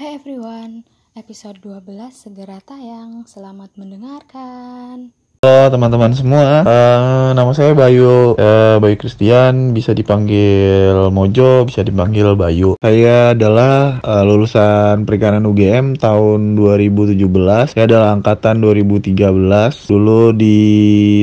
Hai everyone, episode 12 segera tayang. Selamat mendengarkan. Halo teman-teman semua, uh, nama saya Bayu, uh, Bayu Christian, bisa dipanggil Mojo, bisa dipanggil Bayu. Saya adalah uh, lulusan perikanan UGM tahun 2017, saya adalah angkatan 2013. Dulu di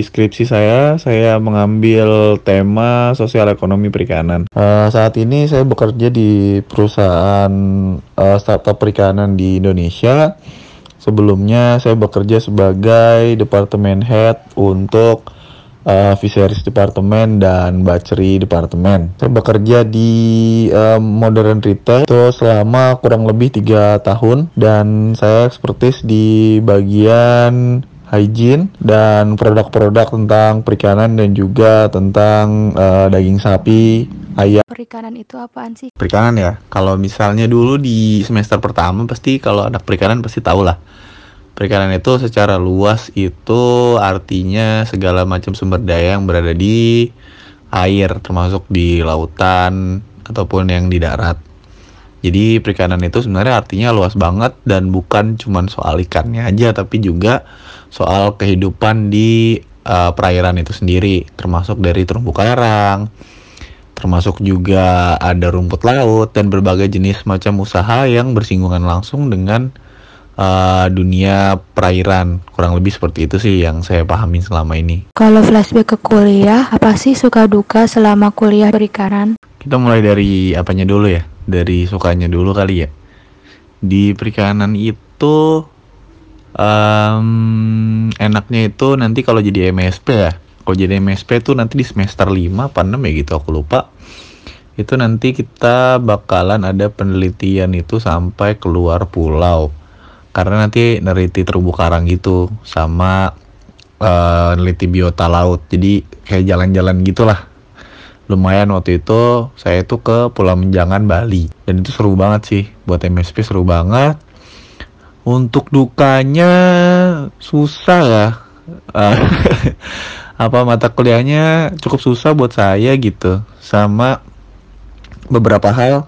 skripsi saya, saya mengambil tema sosial ekonomi perikanan. Uh, saat ini saya bekerja di perusahaan uh, startup perikanan di Indonesia Sebelumnya saya bekerja sebagai departemen head untuk uh, Fisheries Department dan Batchery Department. Saya bekerja di uh, modern retail itu selama kurang lebih tiga tahun dan saya ekspertis di bagian hygiene dan produk-produk tentang perikanan dan juga tentang uh, daging sapi, ayam. Perikanan itu apaan sih? Perikanan ya. Kalau misalnya dulu di semester pertama pasti kalau anak perikanan pasti tahu lah. Perikanan itu secara luas itu artinya segala macam sumber daya yang berada di air termasuk di lautan ataupun yang di darat. Jadi perikanan itu sebenarnya artinya luas banget dan bukan cuma soal ikannya aja tapi juga soal kehidupan di uh, perairan itu sendiri termasuk dari terumbu karang, termasuk juga ada rumput laut dan berbagai jenis macam usaha yang bersinggungan langsung dengan uh, dunia perairan kurang lebih seperti itu sih yang saya pahami selama ini. Kalau flashback ke kuliah, apa sih suka duka selama kuliah perikanan? Kita mulai dari apanya dulu ya, dari sukanya dulu kali ya. Di perikanan itu um, enaknya itu nanti kalau jadi MSP ya. Kalau jadi MSP tuh nanti di semester 5 apa 6 ya gitu aku lupa. Itu nanti kita bakalan ada penelitian itu sampai keluar pulau. Karena nanti neliti terumbu karang gitu sama uh, neliti biota laut. Jadi kayak jalan-jalan gitulah. Lumayan waktu itu saya itu ke Pulau Menjangan Bali. Dan itu seru banget sih. Buat MSP seru banget untuk dukanya susah ya uh, apa mata kuliahnya cukup susah buat saya gitu. Sama beberapa hal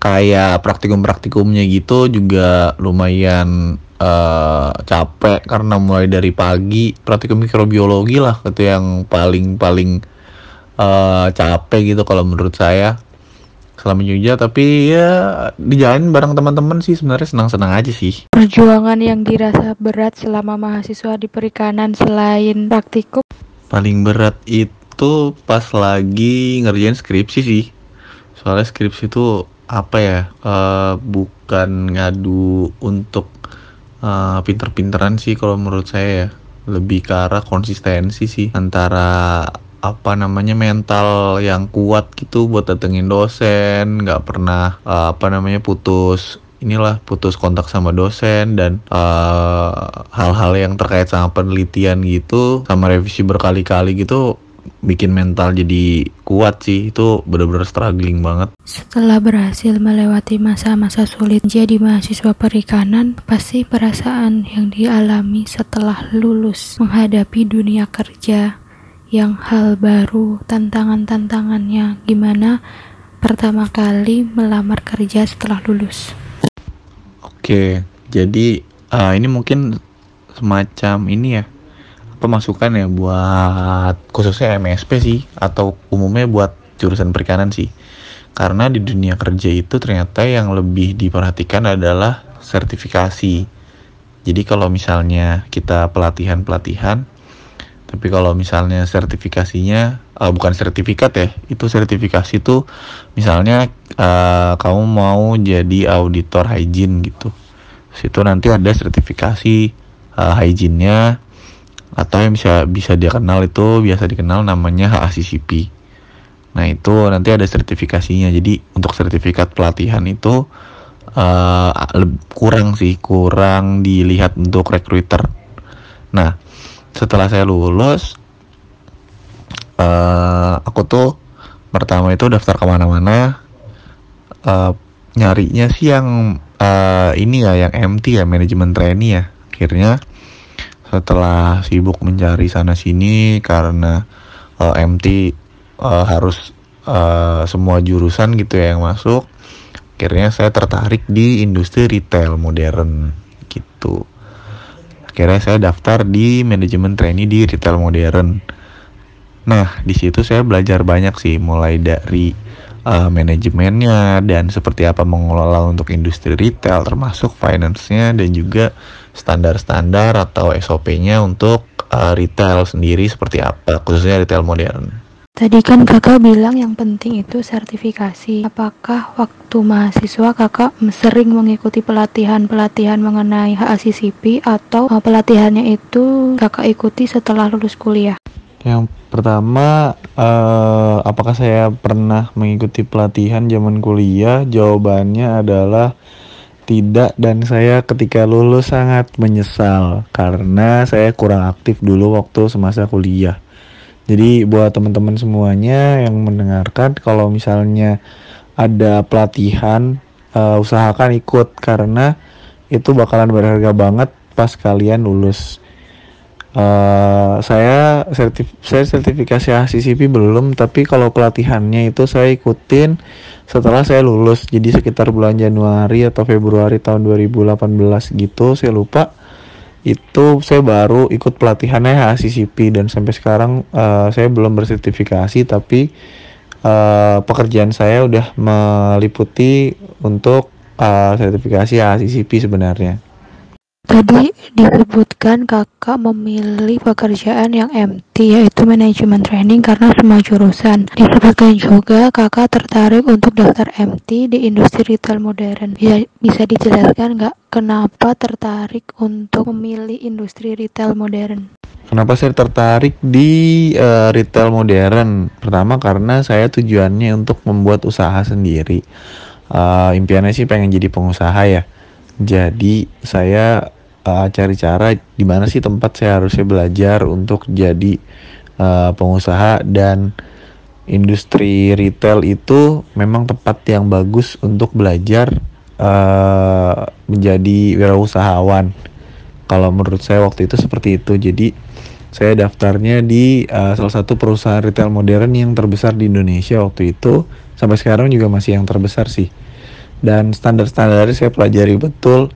kayak praktikum-praktikumnya gitu juga lumayan uh, capek karena mulai dari pagi praktikum mikrobiologi lah itu yang paling paling uh, capek gitu kalau menurut saya selama Jogja tapi ya dijalin bareng teman-teman sih. Sebenarnya senang-senang aja sih. Perjuangan yang dirasa berat selama mahasiswa di perikanan selain praktikum? Paling berat itu pas lagi ngerjain skripsi sih. Soalnya skripsi itu apa ya uh, bukan ngadu untuk uh, pinter-pinteran sih kalau menurut saya ya. Lebih ke arah konsistensi sih antara apa namanya mental yang kuat gitu buat datengin dosen. Nggak pernah uh, apa namanya putus inilah putus kontak sama dosen dan hal-hal uh, yang terkait sama penelitian gitu sama revisi berkali-kali gitu bikin mental jadi kuat sih. Itu bener-bener struggling banget. Setelah berhasil melewati masa-masa sulit jadi mahasiswa perikanan pasti perasaan yang dialami setelah lulus menghadapi dunia kerja yang hal baru tantangan-tantangannya gimana pertama kali melamar kerja setelah lulus oke jadi uh, ini mungkin semacam ini ya pemasukan ya buat khususnya MSP sih atau umumnya buat jurusan perikanan sih. Karena di dunia kerja itu ternyata yang lebih diperhatikan adalah sertifikasi. Jadi kalau misalnya kita pelatihan-pelatihan, tapi kalau misalnya sertifikasinya uh, bukan sertifikat ya, itu sertifikasi itu misalnya uh, kamu mau jadi auditor hygiene gitu. Situ nanti ada sertifikasi uh, hygiene-nya atau yang bisa bisa dia kenal itu biasa dikenal namanya HACCP. Nah itu nanti ada sertifikasinya. Jadi untuk sertifikat pelatihan itu uh, kurang sih, kurang dilihat untuk recruiter. Nah setelah saya lulus, uh, aku tuh pertama itu daftar ke mana-mana. Uh, nyarinya sih yang uh, ini ya, yang MT ya, manajemen trainee ya. Akhirnya setelah sibuk mencari sana sini karena uh, MT uh, harus uh, semua jurusan gitu ya yang masuk akhirnya saya tertarik di industri retail modern gitu akhirnya saya daftar di manajemen trainee di retail modern nah di situ saya belajar banyak sih mulai dari uh, manajemennya dan seperti apa mengelola untuk industri retail termasuk finance-nya dan juga standar-standar atau SOP-nya untuk uh, retail sendiri seperti apa khususnya retail modern. Tadi kan kakak bilang yang penting itu sertifikasi. Apakah waktu mahasiswa kakak sering mengikuti pelatihan-pelatihan mengenai HACCP atau uh, pelatihannya itu kakak ikuti setelah lulus kuliah? Yang pertama, uh, apakah saya pernah mengikuti pelatihan zaman kuliah? Jawabannya adalah tidak dan saya ketika lulus sangat menyesal karena saya kurang aktif dulu waktu semasa kuliah jadi buat teman-teman semuanya yang mendengarkan kalau misalnya ada pelatihan uh, usahakan ikut karena itu bakalan berharga banget pas kalian lulus. Uh, saya sertif saya sertifikasi HCCP belum tapi kalau pelatihannya itu saya ikutin setelah saya lulus jadi sekitar bulan Januari atau Februari tahun 2018 gitu saya lupa itu saya baru ikut pelatihannya HACCP dan sampai sekarang uh, saya belum bersertifikasi tapi uh, pekerjaan saya udah meliputi untuk uh, sertifikasi HACCP sebenarnya. Tadi disebutkan kakak memilih pekerjaan yang MT yaitu manajemen training karena semua jurusan. Disebutkan juga kakak tertarik untuk daftar MT di industri retail modern. Bisa, bisa dijelaskan nggak kenapa tertarik untuk memilih industri retail modern? Kenapa saya tertarik di uh, retail modern? Pertama karena saya tujuannya untuk membuat usaha sendiri. Uh, impiannya sih pengen jadi pengusaha ya. Jadi saya uh, cari cara di mana sih tempat saya harusnya belajar untuk jadi uh, pengusaha dan industri retail itu memang tempat yang bagus untuk belajar uh, menjadi wirausahawan. Kalau menurut saya waktu itu seperti itu. Jadi saya daftarnya di uh, salah satu perusahaan retail modern yang terbesar di Indonesia waktu itu. Sampai sekarang juga masih yang terbesar sih. Dan standar-standarnya saya pelajari betul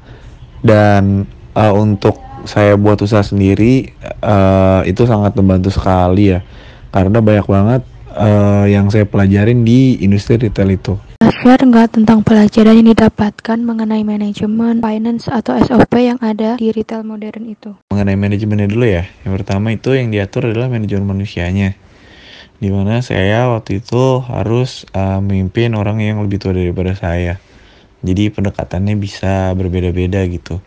dan uh, untuk saya buat usaha sendiri uh, itu sangat membantu sekali ya karena banyak banget uh, yang saya pelajarin di industri retail itu. Share nggak tentang pelajaran yang didapatkan mengenai manajemen, finance, atau SOP yang ada di retail modern itu? Mengenai manajemennya dulu ya. Yang pertama itu yang diatur adalah manajemen manusianya. Di mana saya waktu itu harus uh, memimpin orang yang lebih tua daripada saya. Jadi pendekatannya bisa berbeda-beda gitu.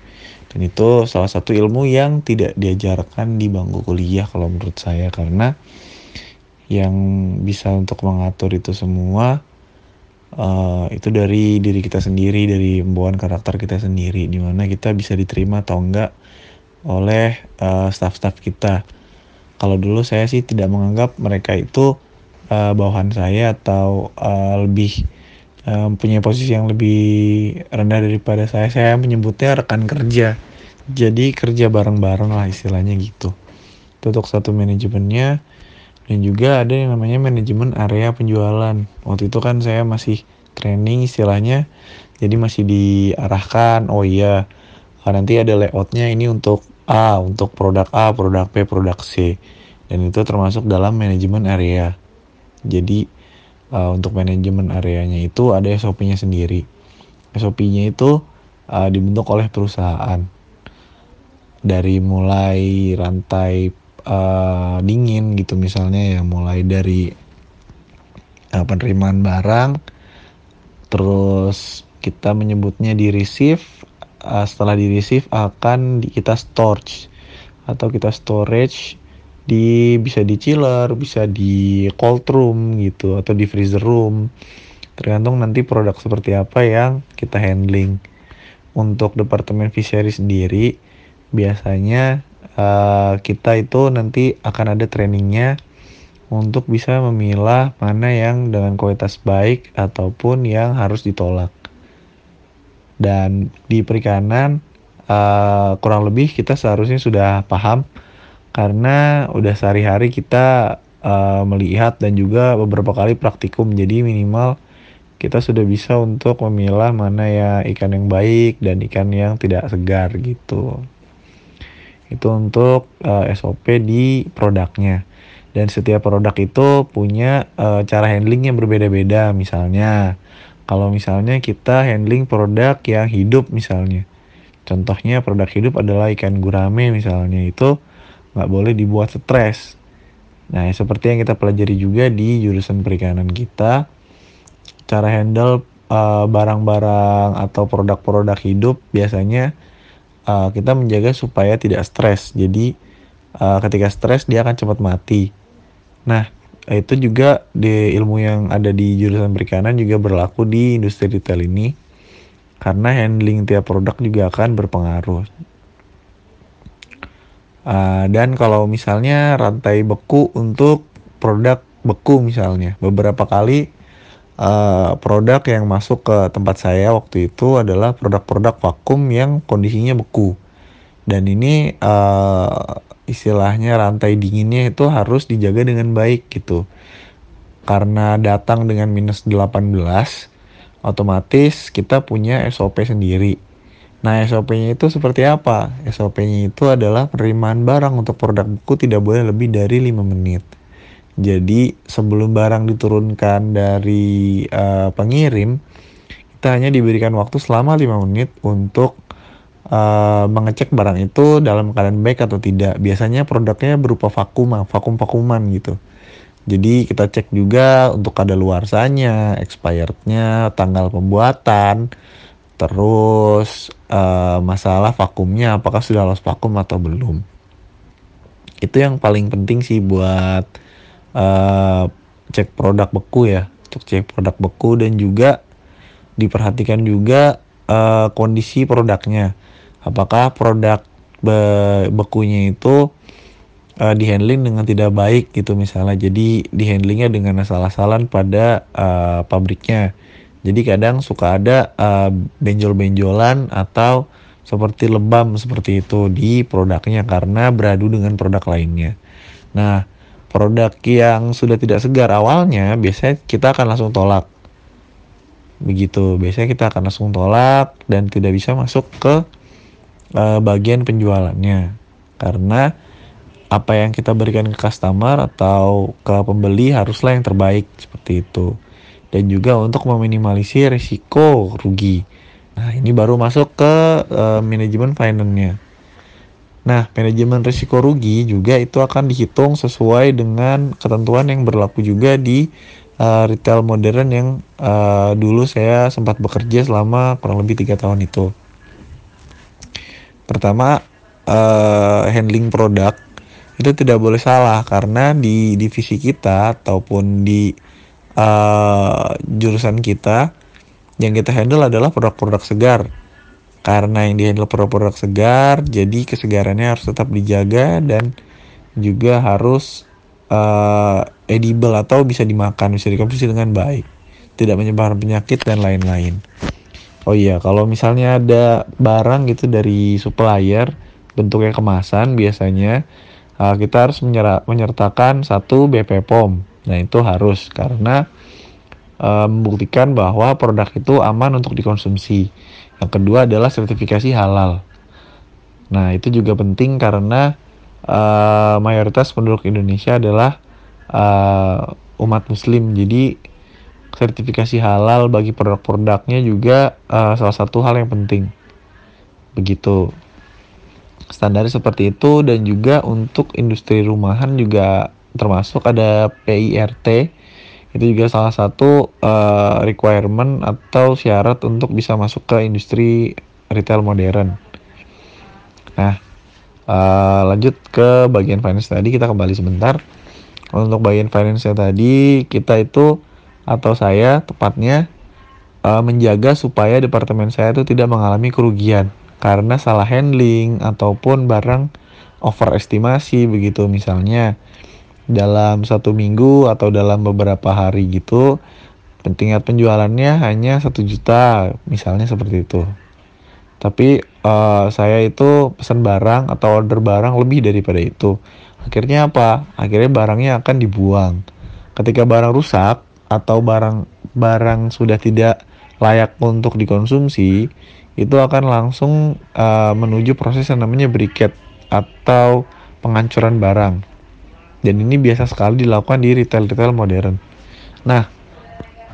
Dan itu salah satu ilmu yang tidak diajarkan di bangku kuliah kalau menurut saya. Karena yang bisa untuk mengatur itu semua uh, itu dari diri kita sendiri dari pembawaan karakter kita sendiri. Di mana kita bisa diterima atau enggak oleh uh, staff-staff kita. Kalau dulu saya sih tidak menganggap mereka itu uh, bawahan saya atau uh, lebih um, punya posisi yang lebih rendah daripada saya. Saya menyebutnya rekan kerja. Jadi kerja bareng-bareng lah istilahnya gitu. Itu untuk satu manajemennya. Dan juga ada yang namanya manajemen area penjualan. Waktu itu kan saya masih training istilahnya. Jadi masih diarahkan oh iya ah, nanti ada layoutnya ini untuk A untuk produk A produk B produk C. Dan itu termasuk dalam manajemen area. Jadi uh, untuk manajemen areanya itu ada SOP-nya sendiri. SOP-nya itu uh, dibentuk oleh perusahaan. Dari mulai rantai uh, dingin gitu misalnya ya, mulai dari uh, penerimaan barang, terus kita menyebutnya di receive, uh, setelah di receive akan kita storage atau kita storage di bisa di chiller, bisa di cold room gitu atau di freezer room. Tergantung nanti produk seperti apa yang kita handling. Untuk departemen fishery sendiri biasanya uh, kita itu nanti akan ada trainingnya untuk bisa memilah mana yang dengan kualitas baik ataupun yang harus ditolak. Dan di perikanan uh, kurang lebih kita seharusnya sudah paham karena udah sehari-hari kita uh, melihat dan juga beberapa kali praktikum jadi minimal kita sudah bisa untuk memilah mana ya ikan yang baik dan ikan yang tidak segar gitu. Itu untuk uh, eh, SOP di produknya. Dan setiap produk itu punya uh, cara handling yang berbeda-beda. Misalnya, kalau misalnya kita handling produk yang hidup misalnya. Contohnya produk hidup adalah ikan gurame misalnya. Itu nggak boleh dibuat stres. Nah, seperti yang kita pelajari juga di jurusan perikanan kita cara handle eh, barang-barang uh, atau produk-produk hidup biasanya uh, kita menjaga supaya tidak stres. Jadi uh, ketika stres dia akan cepat mati. Nah itu juga di ilmu yang ada di jurusan perikanan juga berlaku di industri retail ini karena handling tiap produk juga akan berpengaruh. Uh, dan kalau misalnya rantai beku untuk produk beku misalnya beberapa kali uh, produk yang masuk ke tempat saya waktu itu adalah produk-produk vakum yang kondisinya beku. Dan ini uh, istilahnya rantai dinginnya itu harus dijaga dengan baik gitu. Karena datang dengan minus 18, otomatis kita punya SOP sendiri. Nah, SOP-nya itu seperti apa? SOP-nya itu adalah penerimaan barang untuk produk buku tidak boleh lebih dari 5 menit. Jadi sebelum barang diturunkan dari uh, pengirim, kita hanya diberikan waktu selama 5 menit untuk uh, mengecek barang itu dalam keadaan baik atau tidak. Biasanya produknya berupa vakum, vakum-vakuman gitu. Jadi kita cek juga untuk ada luarsanya, expirednya, tanggal pembuatan, terus uh, masalah vakumnya apakah sudah lolos vakum atau belum. Itu yang paling penting sih buat uh, cek produk beku ya. Untuk cek produk beku dan juga diperhatikan juga uh, kondisi produknya. Apakah produk be bekunya itu uh, dihandling dengan tidak baik gitu misalnya. Jadi dihandlingnya dengan asal-asalan pada uh, pabriknya jadi kadang suka ada uh, benjol-benjolan atau seperti lebam seperti itu di produknya karena beradu dengan produk lainnya. Nah produk yang sudah tidak segar awalnya biasanya kita akan langsung tolak. Begitu biasanya kita akan langsung tolak dan tidak bisa masuk ke uh, bagian penjualannya. Karena apa yang kita berikan ke customer atau ke pembeli haruslah yang terbaik seperti itu dan juga untuk meminimalisir risiko rugi nah ini baru masuk ke uh, manajemen finance-nya Nah, manajemen risiko rugi juga itu akan dihitung sesuai dengan ketentuan yang berlaku juga di uh, retail modern yang uh, dulu saya sempat bekerja selama kurang lebih tiga tahun itu. Pertama, uh, handling produk itu tidak boleh salah karena di divisi kita ataupun di uh, jurusan kita yang kita handle adalah produk-produk segar. Karena yang dihandle produk-produk segar jadi kesegarannya harus tetap dijaga dan juga harus uh, edible atau bisa dimakan bisa dikonsumsi dengan baik. Tidak menyebarkan penyakit dan lain-lain. Oh iya kalau misalnya ada barang gitu dari supplier bentuknya kemasan biasanya uh, kita harus menyertakan satu BP POM nah itu harus karena uh, membuktikan bahwa produk itu aman untuk dikonsumsi yang kedua adalah sertifikasi halal. Nah, itu juga penting karena uh, mayoritas penduduk Indonesia adalah uh, umat muslim. Jadi sertifikasi halal bagi produk-produknya juga uh, salah satu hal yang penting. Begitu. Standar seperti itu dan juga untuk industri rumahan juga termasuk ada PIRT itu juga salah satu uh, requirement atau syarat untuk bisa masuk ke industri retail modern. Nah, uh, lanjut ke bagian finance tadi kita kembali sebentar. Untuk bagian finance tadi kita itu atau saya tepatnya uh, menjaga supaya departemen saya itu tidak mengalami kerugian karena salah handling ataupun barang overestimasi begitu misalnya dalam satu minggu atau dalam beberapa hari gitu tingkat penjualannya hanya satu juta misalnya seperti itu. Tapi uh, saya itu pesan barang atau order barang lebih daripada itu. Akhirnya apa? Akhirnya barangnya akan dibuang. Ketika barang rusak atau barang barang sudah tidak layak untuk dikonsumsi, itu akan langsung uh, menuju proses yang namanya briket atau penghancuran barang. Dan ini biasa sekali dilakukan di retail-retail modern. Nah,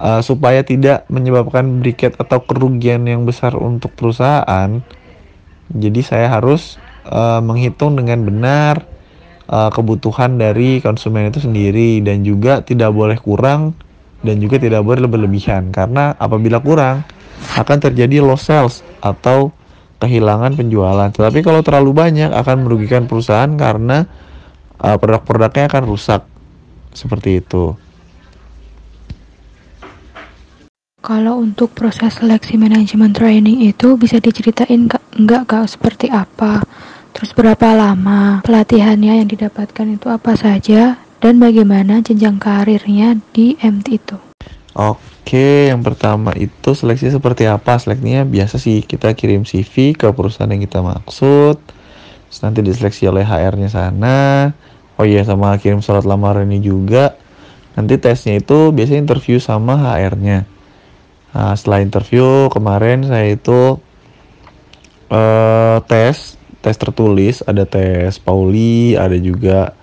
uh, supaya tidak menyebabkan briket atau kerugian yang besar untuk perusahaan, jadi saya harus uh, menghitung dengan benar uh, kebutuhan dari konsumen itu sendiri dan juga tidak boleh kurang dan juga tidak boleh berlebihan karena apabila kurang akan terjadi loss sales atau kehilangan penjualan. Tetapi kalau terlalu banyak akan merugikan perusahaan karena uh, produk-produknya akan rusak. Seperti itu. Kalau untuk proses seleksi manajemen training itu bisa diceritain nggak nggak kak seperti apa? Terus berapa lama pelatihannya yang didapatkan itu apa saja dan bagaimana jenjang karirnya di MT itu? Oke, yang pertama itu seleksi seperti apa? Seleksinya biasa sih kita kirim CV ke perusahaan yang kita maksud. Terus nanti diseleksi oleh HR-nya sana. Oh iya sama kirim surat lamaran ini juga. Nanti tesnya itu biasanya interview sama HR-nya Nah, setelah interview kemarin saya itu uh, tes tes tertulis. Ada tes Pauli ada juga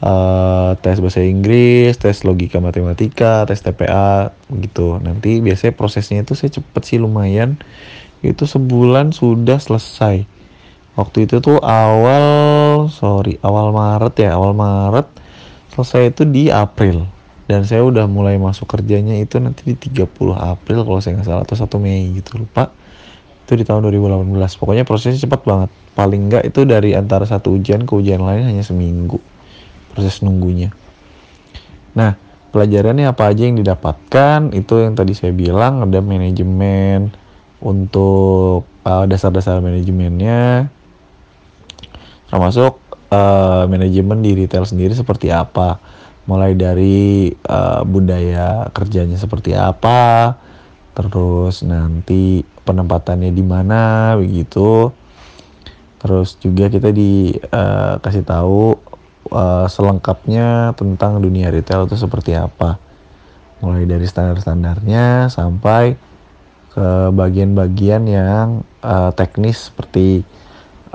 uh, tes bahasa Inggris tes logika matematika tes TPA gitu. Nanti biasanya prosesnya itu saya cepet sih lumayan. Itu sebulan sudah selesai waktu itu tuh awal sorry awal Maret ya awal Maret. Selesai itu di April. Dan saya udah mulai masuk kerjanya itu nanti di 30 April kalau saya nggak salah atau 1 Mei gitu lupa. Itu di tahun 2018 pokoknya prosesnya cepat banget. Paling nggak itu dari antara satu ujian ke ujian lain hanya seminggu proses nunggunya. Nah pelajarannya apa aja yang didapatkan? Itu yang tadi saya bilang ada manajemen untuk uh, dasar-dasar manajemennya termasuk uh, manajemen di retail sendiri seperti apa? Mulai dari uh, budaya kerjanya seperti apa? Terus nanti penempatannya di mana? Begitu. Terus juga kita dikasih eh, uh, tahu uh, selengkapnya tentang dunia retail itu seperti apa. Mulai dari standar-standarnya sampai ke bagian-bagian yang uh, teknis seperti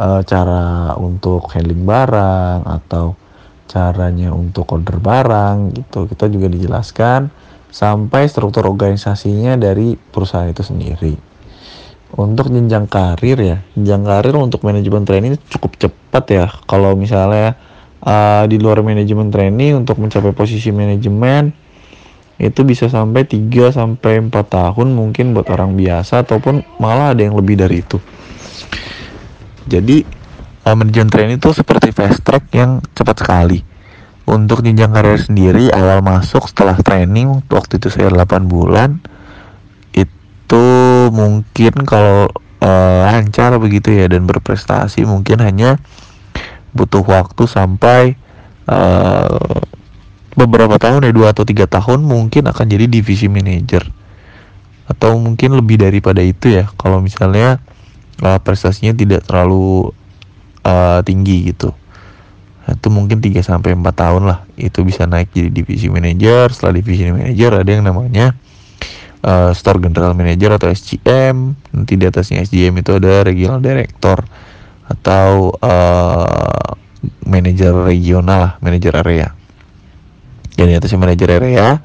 uh, cara untuk handling barang atau caranya untuk order barang gitu. Kita juga dijelaskan sampai struktur organisasinya dari perusahaan itu sendiri. Untuk jenjang karir ya jenjang karir untuk manajemen training cukup cepat ya. Kalau misalnya uh, di luar manajemen training untuk mencapai posisi manajemen itu bisa sampai 3 sampai 4 tahun mungkin buat orang biasa ataupun malah ada yang lebih dari itu jadi uh, manajemen training itu seperti fast track yang cepat sekali. Untuk jenjang karir sendiri awal masuk setelah training waktu itu saya 8 bulan itu mungkin kalau uh, lancar begitu ya dan berprestasi mungkin hanya butuh waktu sampai uh, beberapa tahun ya dua atau tiga tahun mungkin akan jadi divisi manager atau mungkin lebih daripada itu ya kalau misalnya uh, prestasinya tidak terlalu uh, tinggi gitu. Itu mungkin 3 sampai 4 tahun lah itu bisa naik jadi divisi manager setelah divisi manager ada yang namanya uh, store general manager atau SGM nanti di atasnya SGM itu ada regional director atau uh, manajer regional lah manajer area. Dan di atasnya manajer area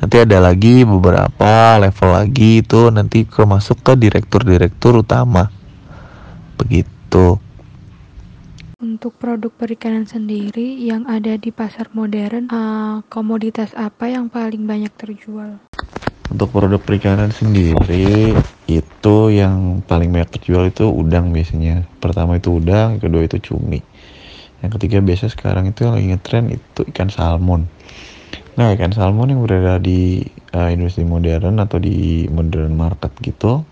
nanti ada lagi beberapa level lagi itu nanti masuk ke direktur-direktur utama begitu untuk produk perikanan sendiri yang ada di pasar modern, uh, komoditas apa yang paling banyak terjual? Untuk produk perikanan sendiri, itu yang paling banyak terjual itu udang biasanya. Pertama itu udang, kedua itu cumi. Yang ketiga biasa sekarang itu yang lagi ngetren itu ikan salmon. Nah ikan salmon yang berada di uh, industri modern atau di modern market gitu,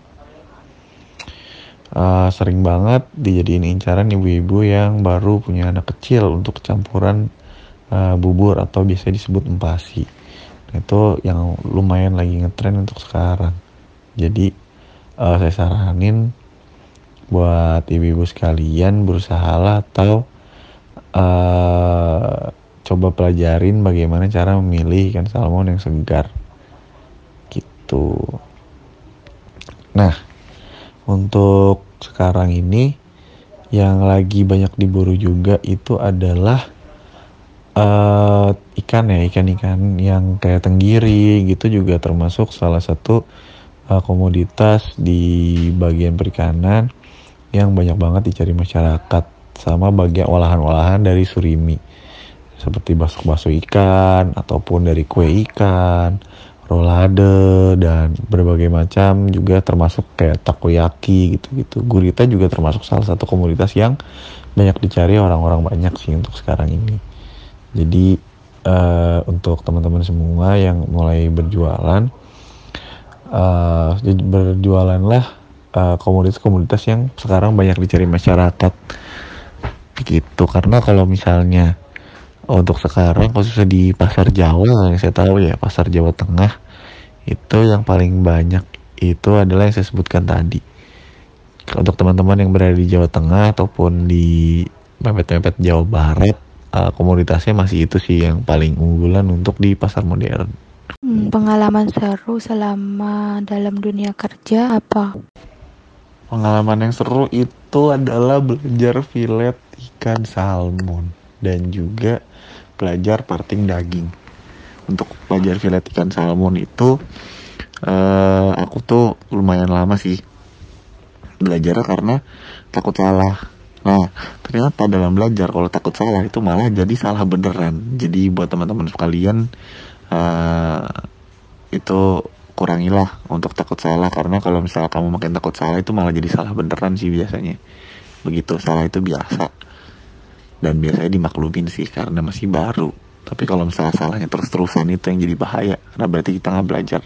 uh, sering banget dijadiin incaran ibu-ibu yang baru punya anak kecil untuk campuran uh, bubur atau biasa disebut empasi. Nah, itu yang lumayan lagi ngetren untuk sekarang. Jadi uh, saya saranin buat ibu-ibu sekalian berusahalah atau uh, coba pelajarin bagaimana cara memilih ikan salmon yang segar. Gitu nah untuk sekarang ini yang lagi banyak diburu juga itu adalah uh, ikan ya ikan-ikan yang kayak tenggiri gitu juga termasuk salah satu uh, komoditas di bagian perikanan yang banyak banget dicari masyarakat sama bagian olahan-olahan dari surimi. Seperti bakso-bakso ikan ataupun dari kue ikan, rolade dan berbagai macam juga termasuk kayak takoyaki gitu-gitu. Gurita juga termasuk salah satu komoditas yang banyak dicari orang-orang banyak sih untuk sekarang ini. Jadi uh, untuk teman-teman semua yang mulai berjualan, uh, berjualanlah uh, komoditas-komoditas yang sekarang banyak dicari masyarakat gitu. Karena kalau misalnya untuk sekarang khususnya di pasar Jawa yang saya tahu ya pasar Jawa Tengah itu yang paling banyak itu adalah yang saya sebutkan tadi. Untuk teman-teman yang berada di Jawa Tengah ataupun di mepet-mepet Jawa Barat uh, komoditasnya masih itu sih yang paling unggulan untuk di pasar modern. Hmm, pengalaman seru selama dalam dunia kerja apa? Pengalaman yang seru itu adalah belajar filet ikan salmon dan juga belajar parting daging. Untuk belajar filet ikan salmon itu uh, aku tuh lumayan lama sih belajar karena takut salah. Nah ternyata dalam belajar kalau takut salah itu malah jadi salah beneran. Jadi buat teman-teman sekalian uh, itu kurangilah untuk takut salah. Karena kalau misalnya kamu makin takut salah itu malah jadi salah beneran sih biasanya. Begitu salah itu biasa dan biasanya dimaklumin sih karena masih baru. Tapi kalau misalnya salahnya terus-terusan itu yang jadi bahaya. Karena berarti kita nggak belajar.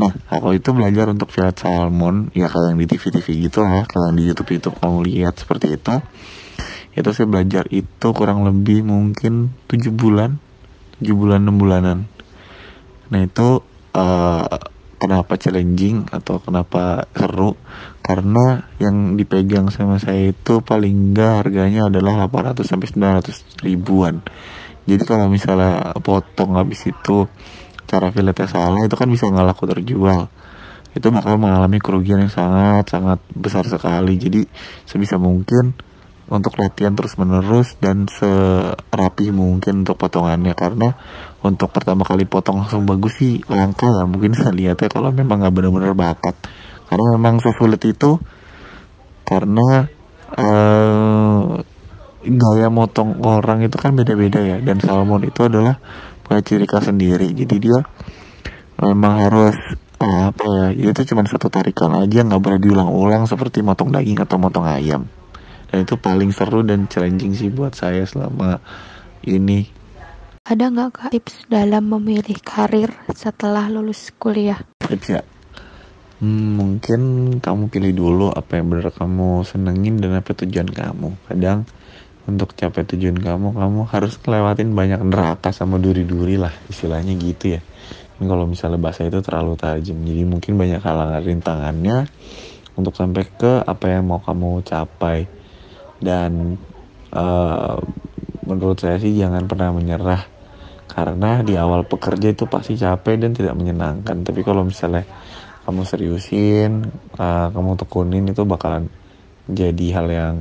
Nah kalau itu belajar untuk filet salmon ya kalau yang di TV-TV gitu lah kalau yang di YouTube-YouTube kamu lihat seperti itu itu saya belajar itu kurang lebih mungkin 7 bulan 7 bulan 6 bulanan. Nah itu uh, kenapa challenging atau kenapa seru karena yang dipegang sama saya itu paling enggak harganya adalah 800 sampai 900 ribuan. Jadi kalau misalnya potong habis itu cara filetnya salah itu kan bisa nggak laku terjual. Itu bakal mengalami kerugian yang sangat sangat besar sekali. Jadi sebisa mungkin untuk latihan terus menerus dan serapi mungkin untuk potongannya. Karena untuk pertama kali potong langsung bagus sih langka ya mungkin saya lihatnya kalau memang nggak benar-benar bakat karena memang sesulit itu karena uh, gaya motong orang itu kan beda-beda ya. Dan salmon itu adalah punya ciri khas sendiri. Jadi dia memang harus uh, apa ya itu cuma satu tarikan aja nggak boleh diulang-ulang seperti motong daging atau motong ayam. Dan itu paling seru dan challenging sih buat saya selama ini. Ada nggak kak tips dalam memilih karir setelah lulus kuliah? Tips ya hmm, mungkin kamu pilih dulu apa yang benar kamu senengin dan apa tujuan kamu. Kadang untuk capai tujuan kamu kamu harus ngelewatin banyak neraka sama duri-duri lah istilahnya gitu ya. Ini kalau misalnya bahasa itu terlalu tajam jadi mungkin banyak halangan rintangannya untuk sampai ke apa yang mau kamu capai. Dan uh, menurut saya sih jangan pernah menyerah karena di awal pekerja itu pasti capek dan tidak menyenangkan. Tapi kalau misalnya kamu seriusin uh, kamu tekunin itu bakalan jadi hal yang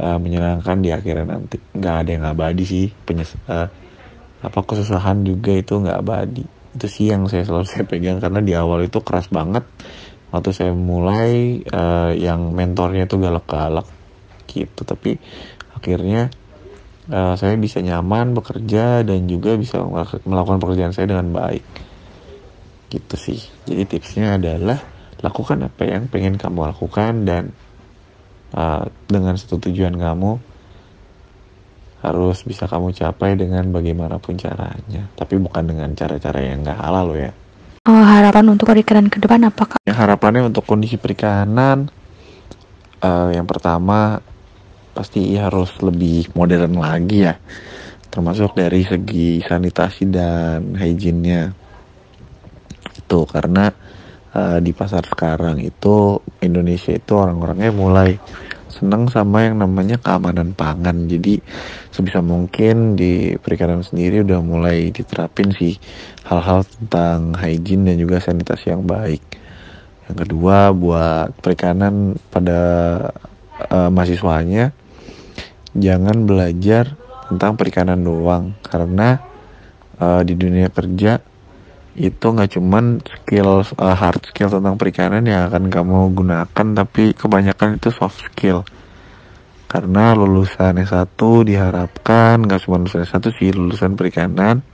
uh, menyenangkan di akhirnya nanti. Nggak ada yang abadi sih penyes uh, apa kesusahan juga itu nggak abadi itu sih yang saya selalu saya pegang karena di awal itu keras banget. Waktu saya mulai uh, yang mentornya itu galak-galak gitu. Tapi akhirnya uh, saya bisa nyaman bekerja dan juga bisa melakukan pekerjaan saya dengan baik gitu sih. Jadi tipsnya adalah lakukan apa yang pengen kamu lakukan dan uh, dengan satu tujuan kamu harus bisa kamu capai dengan bagaimanapun caranya. Tapi bukan dengan cara-cara yang gak halal loh ya. Oh, harapan untuk perikanan ke depan apakah ya, harapannya untuk kondisi perikanan uh, yang pertama pasti harus lebih modern lagi ya. Termasuk dari segi sanitasi dan hygiene-nya itu karena uh, di pasar sekarang itu Indonesia itu orang-orangnya mulai seneng sama yang namanya keamanan pangan. Jadi sebisa mungkin di perikanan sendiri udah mulai diterapin sih hal-hal tentang hygiene dan juga sanitasi yang baik. Yang kedua buat perikanan pada uh, mahasiswanya jangan belajar tentang perikanan doang. Karena uh, di dunia kerja itu nggak cuman skill uh, hard skill tentang perikanan yang akan kamu gunakan tapi kebanyakan itu soft skill. Karena lulusan S1 diharapkan nggak cuma lulusan S1 sih lulusan perikanan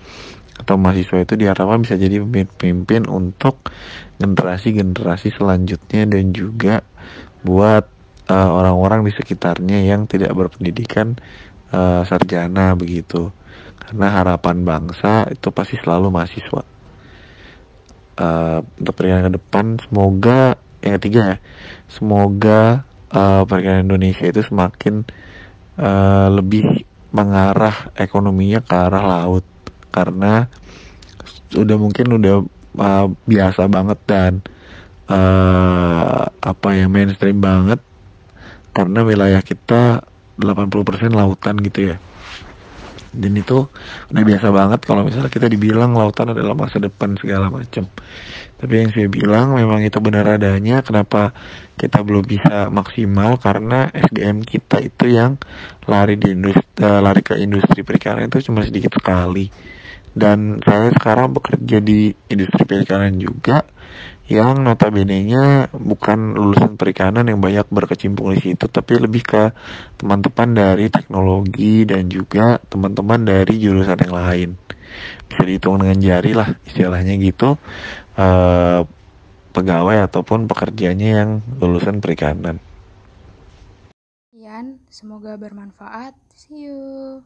atau mahasiswa itu diharapkan bisa jadi pemimpin untuk generasi-generasi selanjutnya dan juga buat uh, orang-orang uh, di sekitarnya yang tidak berpendidikan uh, sarjana begitu. Karena harapan bangsa itu pasti selalu mahasiswa uh, untuk perjalanan ke depan semoga yang ketiga ya semoga uh, perikanan Indonesia itu semakin uh, lebih mengarah ekonominya ke arah laut. Karena sudah mungkin udah uh, biasa banget dan uh, apa ya mainstream banget. Karena wilayah kita 80% lautan gitu ya dan itu udah biasa banget kalau misalnya kita dibilang lautan adalah masa depan segala macam. Tapi yang saya bilang memang itu benar adanya. Kenapa kita belum bisa maksimal? Karena SDM kita itu yang lari di industri uh, lari ke industri perikanan itu cuma sedikit sekali dan saya sekarang bekerja di industri perikanan juga yang notabene-nya bukan lulusan perikanan yang banyak berkecimpung di situ tapi lebih ke teman-teman dari teknologi dan juga teman-teman dari jurusan yang lain bisa dihitung dengan jari lah istilahnya gitu uh, pegawai ataupun pekerjanya yang lulusan perikanan. Semoga bermanfaat. See you.